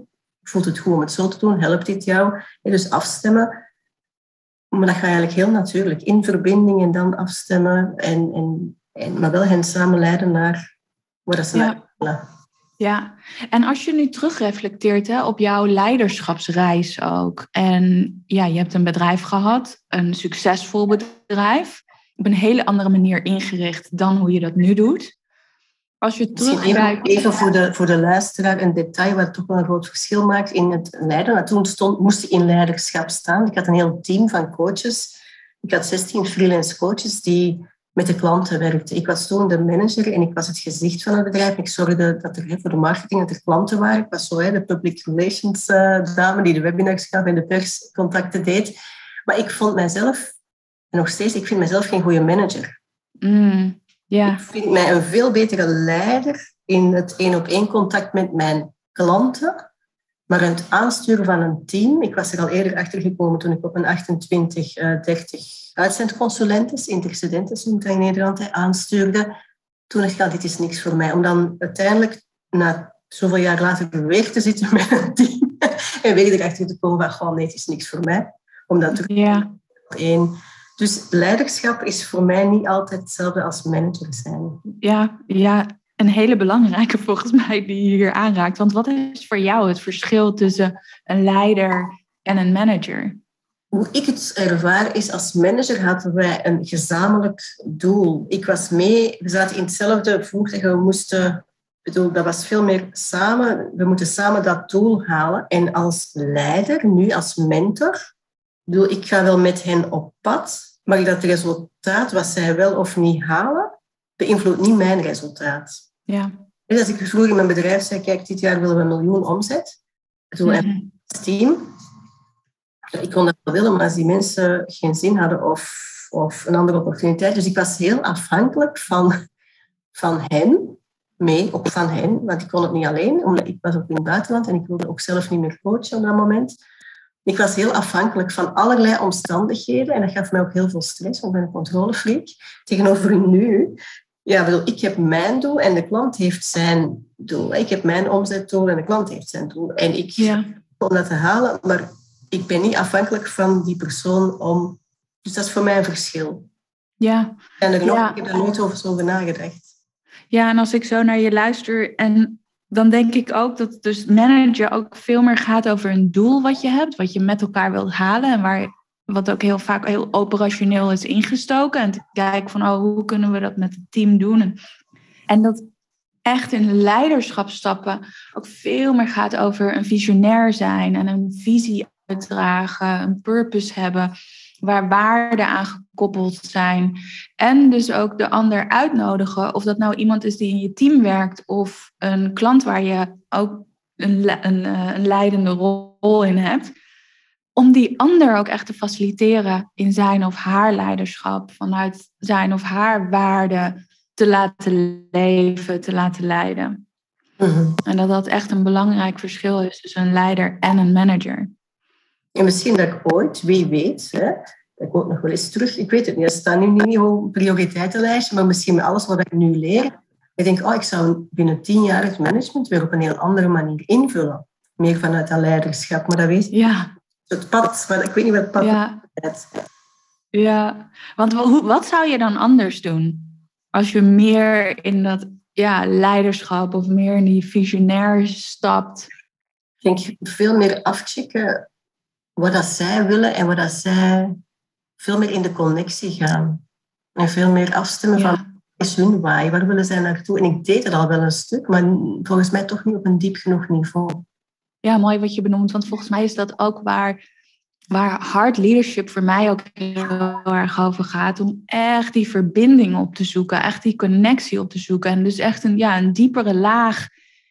voelt het goed om het zo te doen, helpt dit jou? Dus afstemmen. Maar dat gaat eigenlijk heel natuurlijk, in verbinding en dan afstemmen en, en, en maar wel hen samen leiden naar waar dat ze
Ja.
naar willen.
Ja, en als je nu terugreflecteert hè, op jouw leiderschapsreis ook. En ja, je hebt een bedrijf gehad, een succesvol bedrijf. Op een hele andere manier ingericht dan hoe je dat nu doet. Als je
Misschien even, voor, de, voor de luisteraar een detail wat toch wel een groot verschil maakt in het leiden. Toen stond, moest ik in leiderschap staan. Ik had een heel team van coaches. Ik had 16 freelance coaches die met de klanten werkten. Ik was toen de manager en ik was het gezicht van het bedrijf. Ik zorgde dat er voor de marketing dat er klanten waren. Ik was zo hè, de public relations eh, dame die de webinars gaf en de perscontacten deed. Maar ik vond mijzelf, en nog steeds, ik vind mezelf geen goede manager.
Mm, ja,
Ik vind mij een veel betere leider in het één-op-één contact met mijn klanten. Maar het aansturen van een team, ik was er al eerder achter gekomen toen ik op een 28, eh, 30 uitzendconsulentes, intercedentes noemt dat in Nederland, aanstuurde. Toen dacht ik, ja, dit is niks voor mij. Om dan uiteindelijk, na zoveel jaar later, weer te zitten met een team en weer erachter te komen van, gewoon nee, het is niks voor mij. Omdat er
ja,
één... Dus leiderschap is voor mij niet altijd hetzelfde als manager zijn.
ja, ja, een hele belangrijke volgens mij die je hier aanraakt. Want wat is voor jou het verschil tussen een leider en een manager?
Hoe ik het ervaar is, als manager hadden wij een gezamenlijk doel. Ik was mee, we zaten in hetzelfde voertuig, we moesten, ik bedoel, dat was veel meer samen, we moeten samen dat doel halen. En als leider, nu als mentor, ik bedoel, ik ga wel met hen op pad, maar dat resultaat, wat zij wel of niet halen, beïnvloedt niet mijn resultaat.
Ja.
Dus als ik vroeger in mijn bedrijf zei, kijk, dit jaar willen we een miljoen omzet. Ik bedoel, en
Mhm.
als team. Ik kon dat wel willen, maar als die mensen geen zin hadden of, of een andere opportuniteit. Dus ik was heel afhankelijk van, van hen, mee, ook van hen, want ik kon het niet alleen, omdat ik was ook in het buitenland en ik wilde ook zelf niet meer coachen op dat moment. Ik was heel afhankelijk van allerlei omstandigheden en dat gaf mij ook heel veel stress, want ik ben een controlefreak. Tegenover nu, ja, ik bedoel, ik heb mijn doel en de klant heeft zijn doel. Ik heb mijn omzetdoel en de klant heeft zijn doel. En ik
Ja.
om dat te halen, maar ik ben niet afhankelijk van die persoon om... Dus dat is voor mij een verschil.
Ja.
En er nog, ik heb daar nooit over, over nagedacht.
Ja, en als ik zo naar je luister en dan denk ik ook dat dus manager ook veel meer gaat over een doel wat je hebt, wat je met elkaar wilt halen en waar wat ook heel vaak heel operationeel is ingestoken. En te kijken van oh, hoe kunnen we dat met het team doen? En, dat echt in leiderschap stappen ook veel meer gaat over een visionair zijn en een visie uitdragen, een purpose hebben waar waarden aan gekoppeld zijn. En dus ook de ander uitnodigen, of dat nou iemand is die in je team werkt of een klant waar je ook een, een, eh, een leidende rol in hebt. Om die ander ook echt te faciliteren in zijn of haar leiderschap, vanuit zijn of haar waarden te laten leven, te laten leiden. Mhm. En dat dat echt een belangrijk verschil is tussen een leider en een manager.
En misschien dat ik ooit, wie weet, hè, dat ik ook nog wel eens terug, ik weet het niet, het staat nu niet op prioriteitenlijstje, maar misschien met alles wat ik nu leer, ik denk, oh, ik zou binnen tien jaar het management weer op een heel andere manier invullen. Meer vanuit dat leiderschap, maar dat weet ik.
Ja.
Het pad, maar ik weet niet wat het pad
ja. is. Ja, want wat zou je dan anders doen? Als je meer in dat ja, leiderschap of meer in die visionair stapt?
Ik denk veel meer afchecken wat dat zij willen en wat dat zij veel meer in de connectie gaan. En veel meer afstemmen van wat is hun waai, waar willen zij naartoe? En ik deed het al wel een stuk, maar volgens mij toch niet op een diep genoeg niveau.
Ja, mooi wat je benoemt, want volgens mij is dat ook waar, waar hard leadership voor mij ook heel erg over gaat. Om echt die verbinding op te zoeken, echt die connectie op te zoeken. En dus echt een, ja, een diepere laag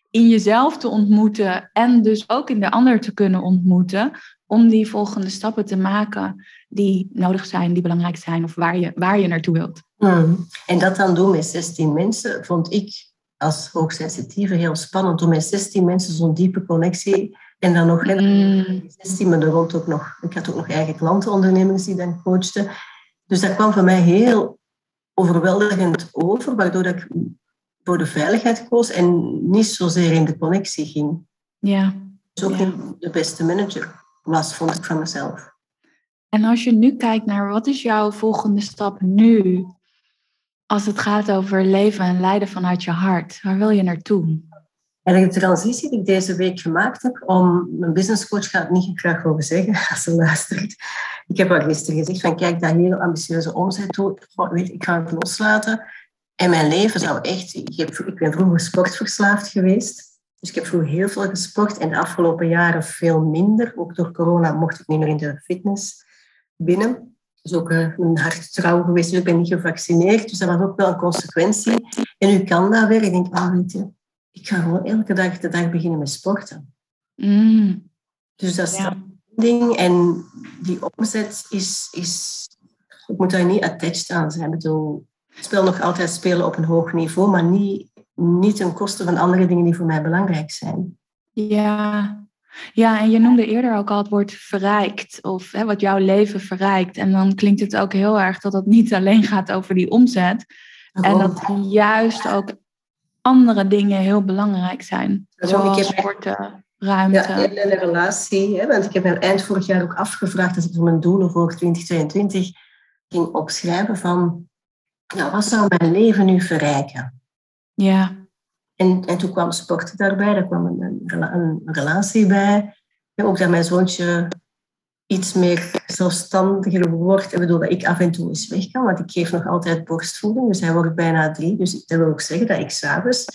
in jezelf te ontmoeten en dus ook in de ander te kunnen ontmoeten om die volgende stappen te maken die nodig zijn, die belangrijk zijn of waar je, waar je naartoe wilt.
Hmm. En dat dan doen met 16 mensen vond ik als hoogsensitieve heel spannend. Om met 16 mensen zo'n diepe connectie en dan nog mm. 16, maar er rond ook nog, ik had ook nog eigen klantenondernemers die dan coachten. Dus dat kwam voor mij heel overweldigend over, waardoor ik voor de veiligheid koos en niet zozeer in de connectie ging.
Ja.
Dus ook ja. de beste manager was, vond ik van mezelf.
En als je nu kijkt naar wat is jouw volgende stap nu, als het gaat over leven en leiden vanuit je hart, waar wil je naartoe?
En de transitie die ik deze week gemaakt heb, om mijn businesscoach gaat niet graag over zeggen als ze luistert. Ik heb al gisteren gezegd van kijk, dat hele ambitieuze omzet weet, ik ga het loslaten. En mijn leven zou echt, ik, heb, ik ben vroeger sportverslaafd geweest. Dus ik heb vroeger heel veel gesport en de afgelopen jaren veel minder. Ook door corona mocht ik niet meer in de fitness binnen. Dus ook uh, een hart trouw geweest, dus ik ben niet gevaccineerd. Dus dat was ook wel een consequentie. En nu kan dat weer. Ik denk, ah, weet je, ik ga gewoon elke dag de dag beginnen met sporten.
Mm.
Dus dat is ja. ding. En die omzet is, is... Ik moet daar niet attached aan zijn. Ik bedoel, ik speel nog altijd spelen op een hoog niveau, maar niet niet ten koste van andere dingen die voor mij belangrijk zijn.
Ja, ja en je noemde eerder ook al het woord verrijkt, of hè, wat jouw leven verrijkt. En dan klinkt het ook heel erg dat het niet alleen gaat over die omzet. En dat juist ook andere dingen heel belangrijk zijn. zoals ik heb, sporten, ruimte.
Ja, in een relatie. Hè, want ik heb me eind vorig jaar ook afgevraagd, als ik voor mijn doelen voor 2022 ging opschrijven van, nou, wat zou mijn leven nu verrijken?
Ja.
En, en toen kwam sport daarbij, daar kwam een, een, relatie bij. En ook dat mijn zoontje iets meer zelfstandiger wordt. Ik bedoel, dat ik af en toe eens weg kan, want ik geef nog altijd borstvoeding. Dus hij wordt bijna drie. Dus dat wil ook zeggen dat ik s'avonds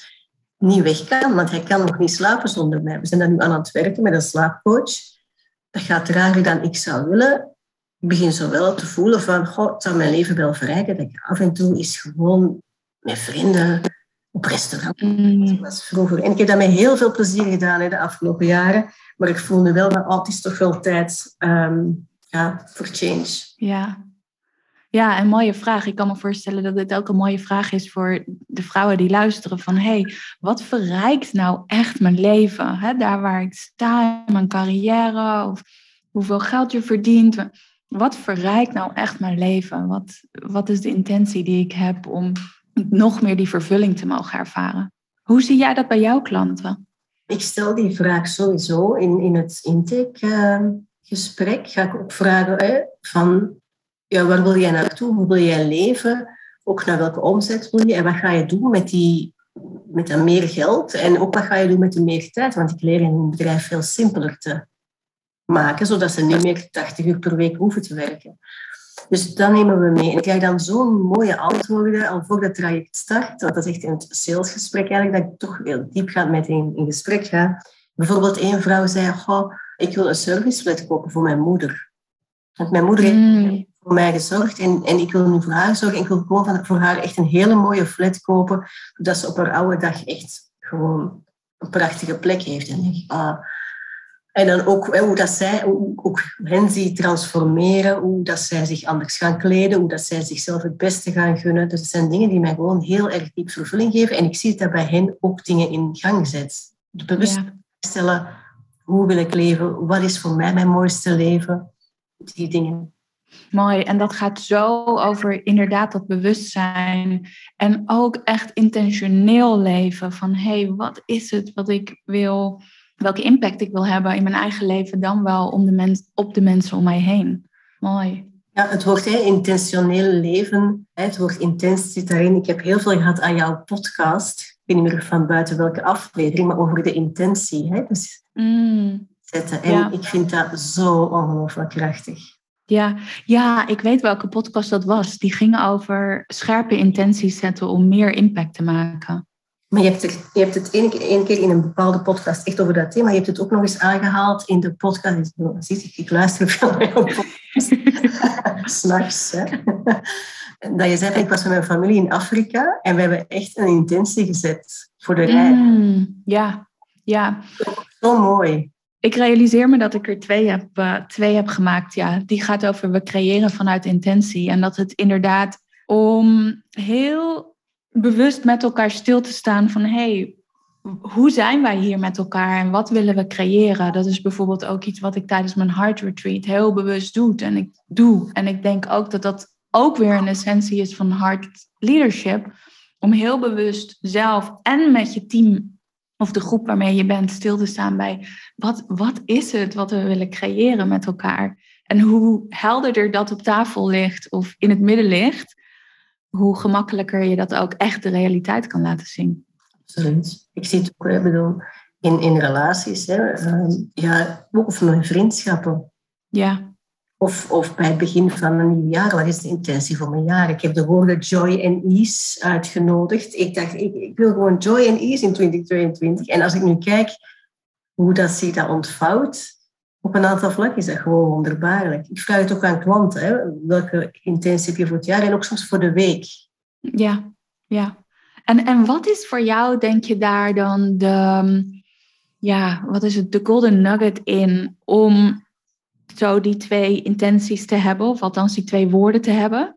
niet weg kan, want hij kan nog niet slapen zonder mij. We zijn dan nu aan het werken met een slaapcoach. Dat gaat trager dan ik zou willen. Ik begin zo wel te voelen van, god, het zou mijn leven wel verrijken. Dat ik af en toe is gewoon met vrienden op restaurant. Mm. was vroeger. En ik heb dat met heel veel plezier gedaan hè, de afgelopen jaren. Maar ik voel nu wel dat oh, het is toch wel tijd um, ja, voor change.
Ja. ja, een mooie vraag. Ik kan me voorstellen dat dit ook een mooie vraag is voor de vrouwen die luisteren. Van, hey, wat verrijkt nou echt mijn leven? Hè, daar waar ik sta mijn carrière of hoeveel geld je verdient. Wat verrijkt nou echt mijn leven? Wat, wat is de intentie die ik heb om nog meer die vervulling te mogen ervaren. Hoe zie jij dat bij jouw klanten?
Ik stel die vraag sowieso in, in het intakegesprek. ga ik ook vragen van, ja, waar wil jij naartoe? Hoe wil jij leven? Ook naar welke omzet wil je? En wat ga je doen met, die, met dat meer geld? En ook wat ga je doen met de meer tijd? Want ik leer een bedrijf veel simpeler te maken, zodat ze niet meer 80 uur per week hoeven te werken. Dus dat nemen we mee. En ik krijg dan zo'n mooie antwoorden al voor het traject start. Want dat is echt in het salesgesprek eigenlijk, dat ik toch heel diep ga met in, in gesprek ga. Bijvoorbeeld één vrouw zei, oh, ik wil een serviceflat kopen voor mijn moeder. Want mijn moeder heeft mm. voor mij gezorgd en, en ik wil nu voor haar zorgen. Ik wil gewoon van, voor haar echt een hele mooie flat kopen, zodat ze op haar oude dag echt gewoon een prachtige plek heeft. En ik, ah, en dan ook hoe dat zij, ook hen zie transformeren, hoe dat zij zich anders gaan kleden, hoe dat zij zichzelf het beste gaan gunnen. Dus het zijn dingen die mij gewoon heel erg diep vervulling geven. En ik zie dat bij hen ook dingen in gang zet. De bewust stellen, hoe wil ik leven? Wat is voor mij mijn mooiste leven? Die dingen.
Mooi. En dat gaat zo over inderdaad dat bewustzijn. En ook echt intentioneel leven. Van hé, hey, wat is het wat ik wil welke impact ik wil hebben in mijn eigen leven, dan wel om de mens, op de mensen om mij heen. Mooi.
Ja, het woord hè, intentioneel leven, hè, het woord intens zit daarin. Ik heb heel veel gehad aan jouw podcast. Ik weet niet meer van buiten welke aflevering, maar over de intentie. Hè, dus mm. zetten. En ik vind dat zo ongelooflijk krachtig.
Ja, ja, ik weet welke podcast dat was. Die ging over scherpe intenties zetten om meer impact te maken.
Maar je hebt, het, je hebt het één keer, keer in een bepaalde podcast echt over dat thema. Je hebt het ook nog eens aangehaald in de podcast. Ik, ik luister veel naar jouw podcast. S'nachts. Dat je zei, ik was met mijn familie in Afrika en we hebben echt een intentie gezet voor de rij.
Mm, ja, ja.
Zo mooi.
Ik realiseer me dat ik er twee heb, uh, twee heb gemaakt. Ja. Die gaat over we creëren vanuit intentie. En dat het inderdaad om heel bewust met elkaar stil te staan van hey, hoe zijn wij hier met elkaar en wat willen we creëren? Dat is bijvoorbeeld ook iets wat ik tijdens mijn heart retreat heel bewust doe. En ik doe. En ik denk ook dat dat ook weer een essentie is van heart leadership. Om heel bewust zelf en met je team of de groep waarmee je bent stil te staan bij wat, wat is het wat we willen creëren met elkaar? En hoe helderder dat op tafel ligt of in het midden ligt, hoe gemakkelijker je dat ook echt de realiteit kan laten zien.
Absoluut. Ik zie het ook, ik bedoel, in, in relaties, hè, uh, ja, of mijn vriendschappen.
Ja.
Of, of bij het begin van een nieuw jaar, wat is de intentie voor mijn jaar? Ik heb de woorden joy en ease uitgenodigd. Ik dacht, ik, ik wil gewoon joy en ease in 2022. En als ik nu kijk hoe dat zich dat ontvouwt, op een aantal vlakken is dat gewoon wonderbaarlijk. Ik vraag het ook aan klanten. Hè? Welke intentie heb je voor het jaar en ook soms voor de week?
Ja, ja. En, en wat is voor jou, denk je, daar dan de, ja, wat is het, de golden nugget in om zo die twee intenties te hebben, of althans die twee woorden te hebben,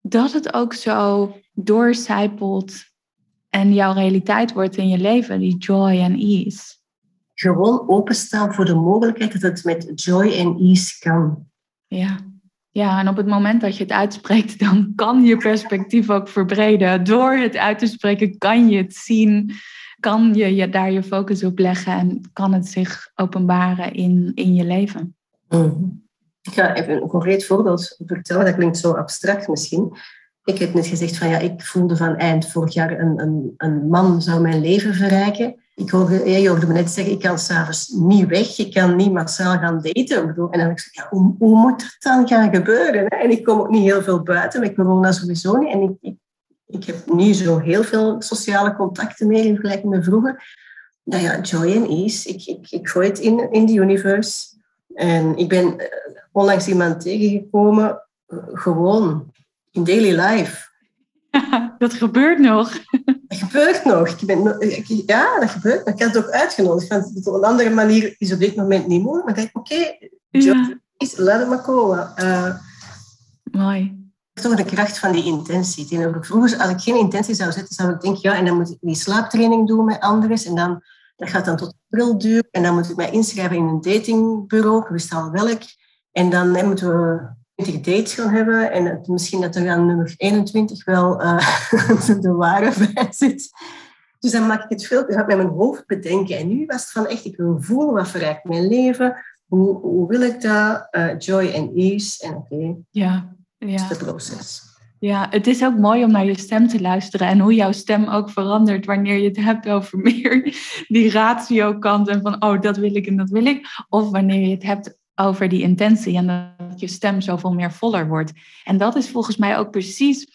dat het ook zo doorcijpelt en jouw realiteit wordt in je leven, die joy en ease?
Gewoon openstaan voor de mogelijkheid dat het met joy en ease kan.
Ja. ja, en op het moment dat je het uitspreekt, dan kan je perspectief ook verbreden. Door het uit te spreken kan je het zien, kan je, je daar je focus op leggen en kan het zich openbaren in, in je leven.
Mm. Ik ga even een concreet voorbeeld vertellen, dat klinkt zo abstract misschien. Ik heb net gezegd van ja, ik voelde van eind vorig jaar een, een, een man zou mijn leven verrijken ik hoorde, je hoorde me net zeggen, ik kan s'avonds niet weg, ik kan niet massaal gaan daten. En dan denk ik, ja, hoe, hoe, moet het dan gaan gebeuren? En ik kom ook niet heel veel buiten, maar ik dat sowieso niet. En ik, ik, ik heb niet zo heel veel sociale contacten meer in vergelijking met vroeger. Nou ja, joy and ease, ik, ik, ik gooi het in, in the universe. En ik ben eh, onlangs iemand tegengekomen, eh, gewoon in daily life.
dat gebeurt nog.
Dat gebeurt nog. Ik ben, ja, dat gebeurt. Ik had het ook uitgenodigd. Want op een andere manier is op dit moment niet mogelijk. Maar ik denk, oké, okay, laat het maar komen. Uh,
Mooi.
Toch de kracht van die intentie. Vroeger, als ik geen intentie zou zetten, zou ik denken, ja, en dan moet ik die slaaptraining doen met anderen. En dan, dat gaat dan tot april duren. En dan moet ik mij inschrijven in een datingbureau, wist al welk. En dan moeten we 20 dates gaan hebben en het, misschien dat er aan nummer 21 wel uh, de ware bij zit. Dus dan maak ik het veel met mijn hoofd bedenken. En nu was het van echt, ik wil voelen wat verrijkt mijn leven. Hoe, hoe wil ik dat? Uh, joy en ease. En oké,
ja, ja.
dat is het proces.
Ja, het is ook mooi om naar je stem te luisteren en hoe jouw stem ook verandert wanneer je het hebt over meer die ratio kant en van oh dat wil ik en dat wil ik. Of wanneer je het hebt over die intentie en dat je stem zoveel meer voller wordt. En dat is volgens mij ook precies,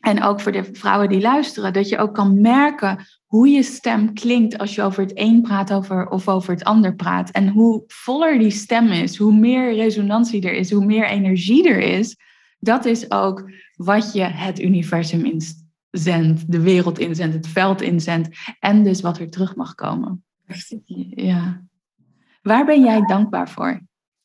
en ook voor de vrouwen die luisteren, dat je ook kan merken hoe je stem klinkt als je over het een praat over, of over het ander praat. En hoe voller die stem is, hoe meer resonantie er is, hoe meer energie er is. Dat is ook wat je het universum inzendt, de wereld inzendt, het veld inzendt. En dus wat er terug mag komen. Ja. Waar ben jij dankbaar voor?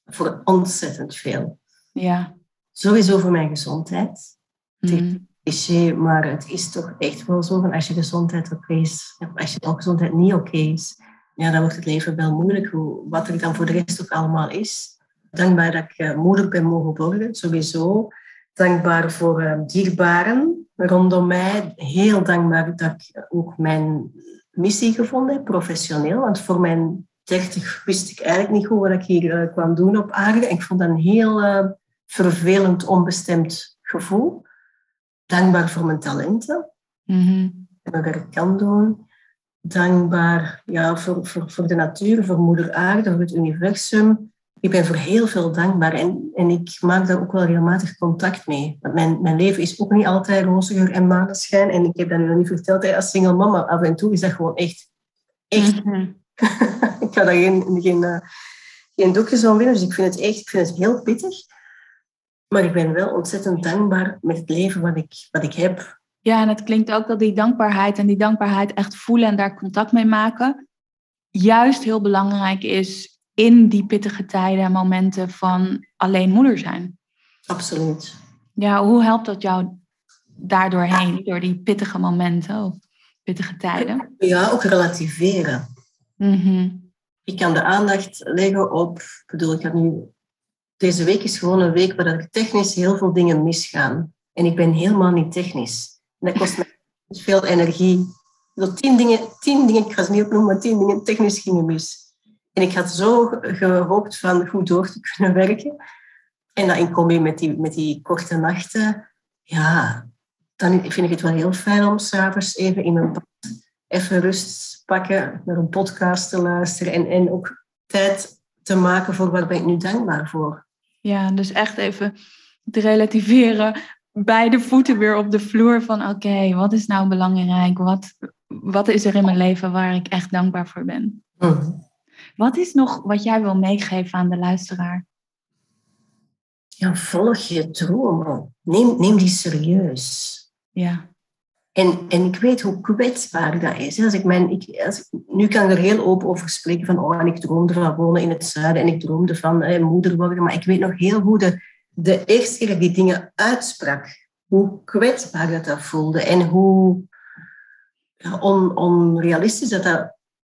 Voor ontzettend veel.
Ja.
Sowieso voor mijn gezondheid. Mm. Cliché, maar het is toch echt wel zo van als je gezondheid oké is, als je gezondheid niet oké is, ja, dan wordt het leven wel moeilijk, hoe, wat er dan voor de rest ook allemaal is. Dankbaar dat ik uh, moeder ben mogen worden, sowieso. Dankbaar voor uh, dierbaren rondom mij. Heel dankbaar dat ik ook mijn missie gevonden heb, professioneel. Want voor mijn 30 wist ik eigenlijk niet goed wat ik hier uh, kwam doen op aarde. Ik vond dat een heel uh, vervelend, onbestemd gevoel. Dankbaar voor mijn talenten. En mijn werk kan doen. Dankbaar ja, voor, voor, voor de natuur, voor moeder aarde, voor het universum. Ik ben voor heel veel dankbaar en, en ik maak daar ook wel regelmatig contact mee. Want mijn, mijn leven is ook niet altijd roze geur en maneschijn. En ik heb dat nu nog niet verteld als single mama. Af en toe is dat gewoon echt, echt
Mm-hmm.
ik ga daar geen, geen, uh, geen doekjes om winnen, dus ik vind het echt ik vind het heel pittig. Maar ik ben wel ontzettend dankbaar met het leven wat ik, wat ik heb.
Ja, en het klinkt ook dat die dankbaarheid en die dankbaarheid echt voelen en daar contact mee maken, juist heel belangrijk is in die pittige tijden en momenten van alleen moeder zijn.
Absoluut.
Ja, hoe helpt dat jou daardoorheen, door die pittige momenten of pittige tijden?
Ja, ook relativeren.
Mm-hmm.
Ik kan de aandacht leggen op, ik bedoel, ik had nu, deze week is gewoon een week waar technisch heel veel dingen misgaan. En ik ben helemaal niet technisch. En dat kost mij veel energie. Zo tien dingen, tien dingen, ik ga ze niet opnoemen, maar tien dingen technisch gingen mis. En ik had zo gehoopt van goed door te kunnen werken. En dat in combi met die, met die korte nachten, ja, dan vind ik het wel heel fijn om s'avonds even in mijn even rust pakken, naar een podcast te luisteren en, en ook tijd te maken voor waar ben ik nu dankbaar voor.
Ja, dus echt even te relativeren, beide voeten weer op de vloer van oké, wat is nou belangrijk? Wat, wat is er in mijn leven waar ik echt dankbaar voor ben?
Mm.
Wat is nog wat jij wil meegeven aan de luisteraar?
Ja, volg je dromen. Neem, neem die serieus.
Ja.
En, en ik weet hoe kwetsbaar dat is. Als ik mijn, ik, als nu kan ik er heel open over spreken van, oh, ik droomde van wonen in het zuiden en ik droomde van eh, moeder worden. Maar ik weet nog heel goed de, de eerste keer die dingen uitsprak, hoe kwetsbaar dat, dat voelde en hoe on, onrealistisch dat dat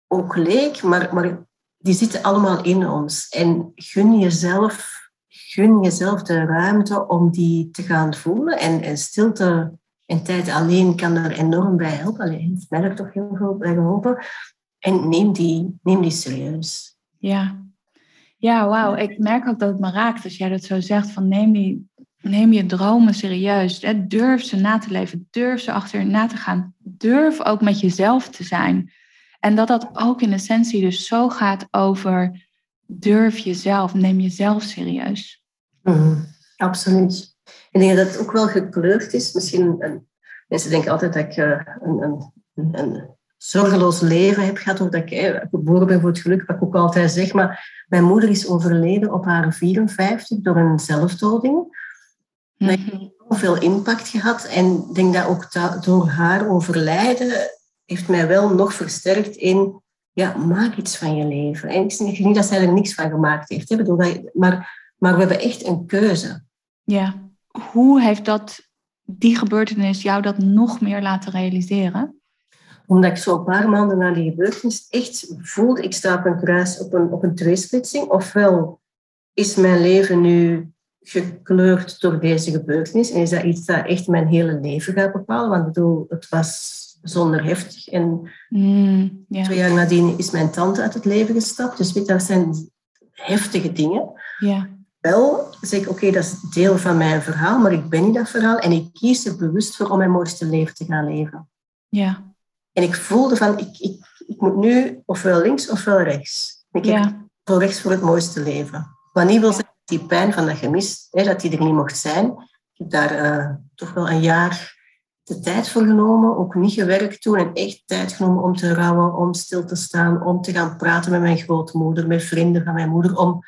ook leek. Maar, maar die zitten allemaal in ons. En gun jezelf, gun jezelf de ruimte om die te gaan voelen en, en stilte en tijd alleen kan er enorm bij helpen. Alleen heeft mij er toch heel veel bij geholpen. En neem die, neem die serieus.
Ja, ja wauw. Ik merk ook dat het me raakt als jij dat zo zegt. Van neem, die, neem je dromen serieus. Hè? Durf ze na te leven. Durf ze achterna te gaan. Durf ook met jezelf te zijn. En dat dat ook in essentie dus zo gaat over durf jezelf. Neem jezelf serieus.
Mm, absoluut. Ik denk dat het ook wel gekleurd is. Misschien, mensen denken altijd dat ik uh, een, een, een, zorgeloos leven heb gehad, of dat ik eh, geboren ben voor het geluk, wat ik ook altijd zeg. Maar mijn moeder is overleden op haar 54 door een zelfdoding.
Mhm.
Dat heeft heel veel impact gehad. En ik denk dat ook da- door haar overlijden heeft mij wel nog versterkt in, ja, maak iets van je leven. En ik zeg niet dat zij er niks van gemaakt heeft, hè, bedoel, dat- maar, maar we hebben echt een keuze.
Ja. Hoe heeft dat, die gebeurtenis jou dat nog meer laten realiseren?
Omdat ik zo een paar maanden na die gebeurtenis echt voelde, ik sta op een kruis, op een, op een tweesplitsing. Ofwel is mijn leven nu gekleurd door deze gebeurtenis en is dat iets dat echt mijn hele leven gaat bepalen. Want ik bedoel, het was bijzonder heftig. En
Mm,
twee jaar nadien is mijn tante uit het leven gestapt. Dus weet, dat zijn heftige dingen.
Ja.
Wel zeg ik, oké, dat is deel van mijn verhaal, maar ik ben niet dat verhaal. En ik kies er bewust voor om mijn mooiste leven te gaan leven.
Ja.
En ik voelde van, ik, ik, ik moet nu ofwel links ofwel rechts. Ik heb
Ja.
voor rechts voor het mooiste leven. Wat niet wil zeggen dat die pijn van dat gemis, hè, dat die er niet mocht zijn. Ik heb daar eh, toch wel een jaar de tijd voor genomen, ook niet gewerkt toen en echt tijd genomen om te rouwen, om stil te staan, om te gaan praten met mijn grootmoeder, met vrienden van mijn moeder, om,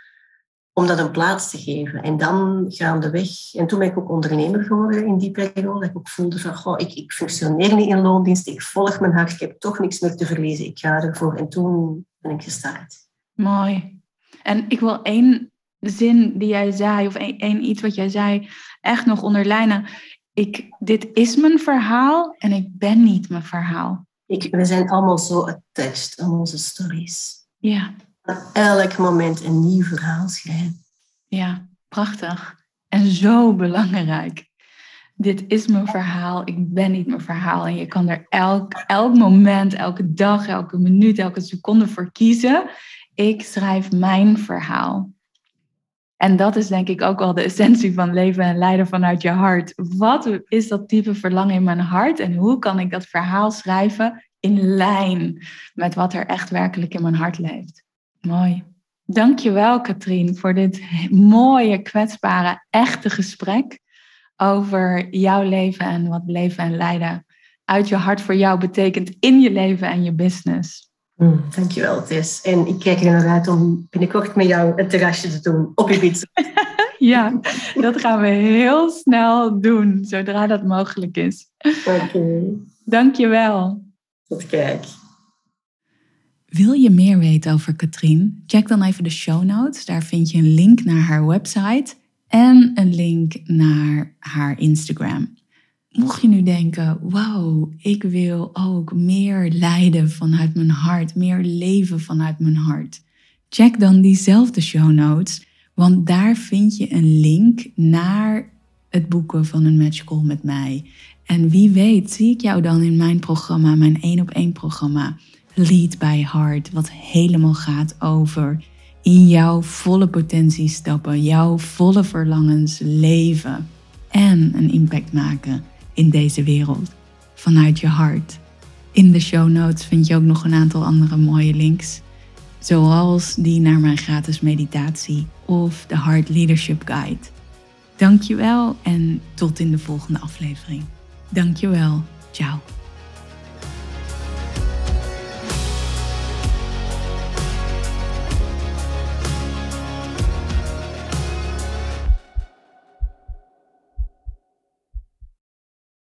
om dat een plaats te geven. En dan gaandeweg, en toen ben ik ook ondernemer geworden in die periode, dat ik ook voelde van, goh, ik, ik functioneer niet in loondienst, ik volg mijn hart, ik heb toch niks meer te verliezen, ik ga ervoor. En toen ben ik gestart.
Mooi. En ik wil één zin die jij zei, of één, één iets wat jij zei, echt nog onderlijnen. Ik, dit is mijn verhaal en ik ben niet mijn verhaal.
Ik, we zijn allemaal zo attached aan onze stories.
Ja,
elk moment een nieuw verhaal schrijven.
ja, prachtig. En zo belangrijk. Dit is mijn verhaal, ik ben niet mijn verhaal. En je kan er elk, elk moment, elke dag, elke minuut, elke seconde voor kiezen. Ik schrijf mijn verhaal. En dat is denk ik ook wel de essentie van leven en leiden vanuit je hart. Wat is dat type verlangen in mijn hart en hoe kan ik dat verhaal schrijven in lijn met wat er echt werkelijk in mijn hart leeft? Mooi. Dankjewel Katrien voor dit mooie, kwetsbare, echte gesprek over jouw leven en wat leven en leiden uit je hart voor jou betekent in je leven en je business.
Mm, dankjewel, Tess. En ik kijk er naar uit om binnenkort met jou een terrasje te doen op Ibiza.
Ja, dat gaan we heel snel doen, zodra dat mogelijk is.
Oké,
Dankjewel.
tot kijk.
Wil je meer weten over Katrien? Check dan even de show notes. Daar vind je een link naar haar website en een link naar haar Instagram. Mocht je nu denken, wow, ik wil ook meer lijden vanuit mijn hart, meer leven vanuit mijn hart. Check dan diezelfde show notes, want daar vind je een link naar het boeken van een match call met mij. En wie weet zie ik jou dan in mijn programma, mijn één op één programma. Lead by Heart, wat helemaal gaat over in jouw volle potentie stappen, jouw volle verlangens leven en een impact maken in deze wereld vanuit je hart. In de show notes vind je ook nog een aantal andere mooie links, zoals die naar mijn gratis meditatie of de Heart Leadership Guide. Dankjewel en tot in de volgende aflevering. Dankjewel. Ciao.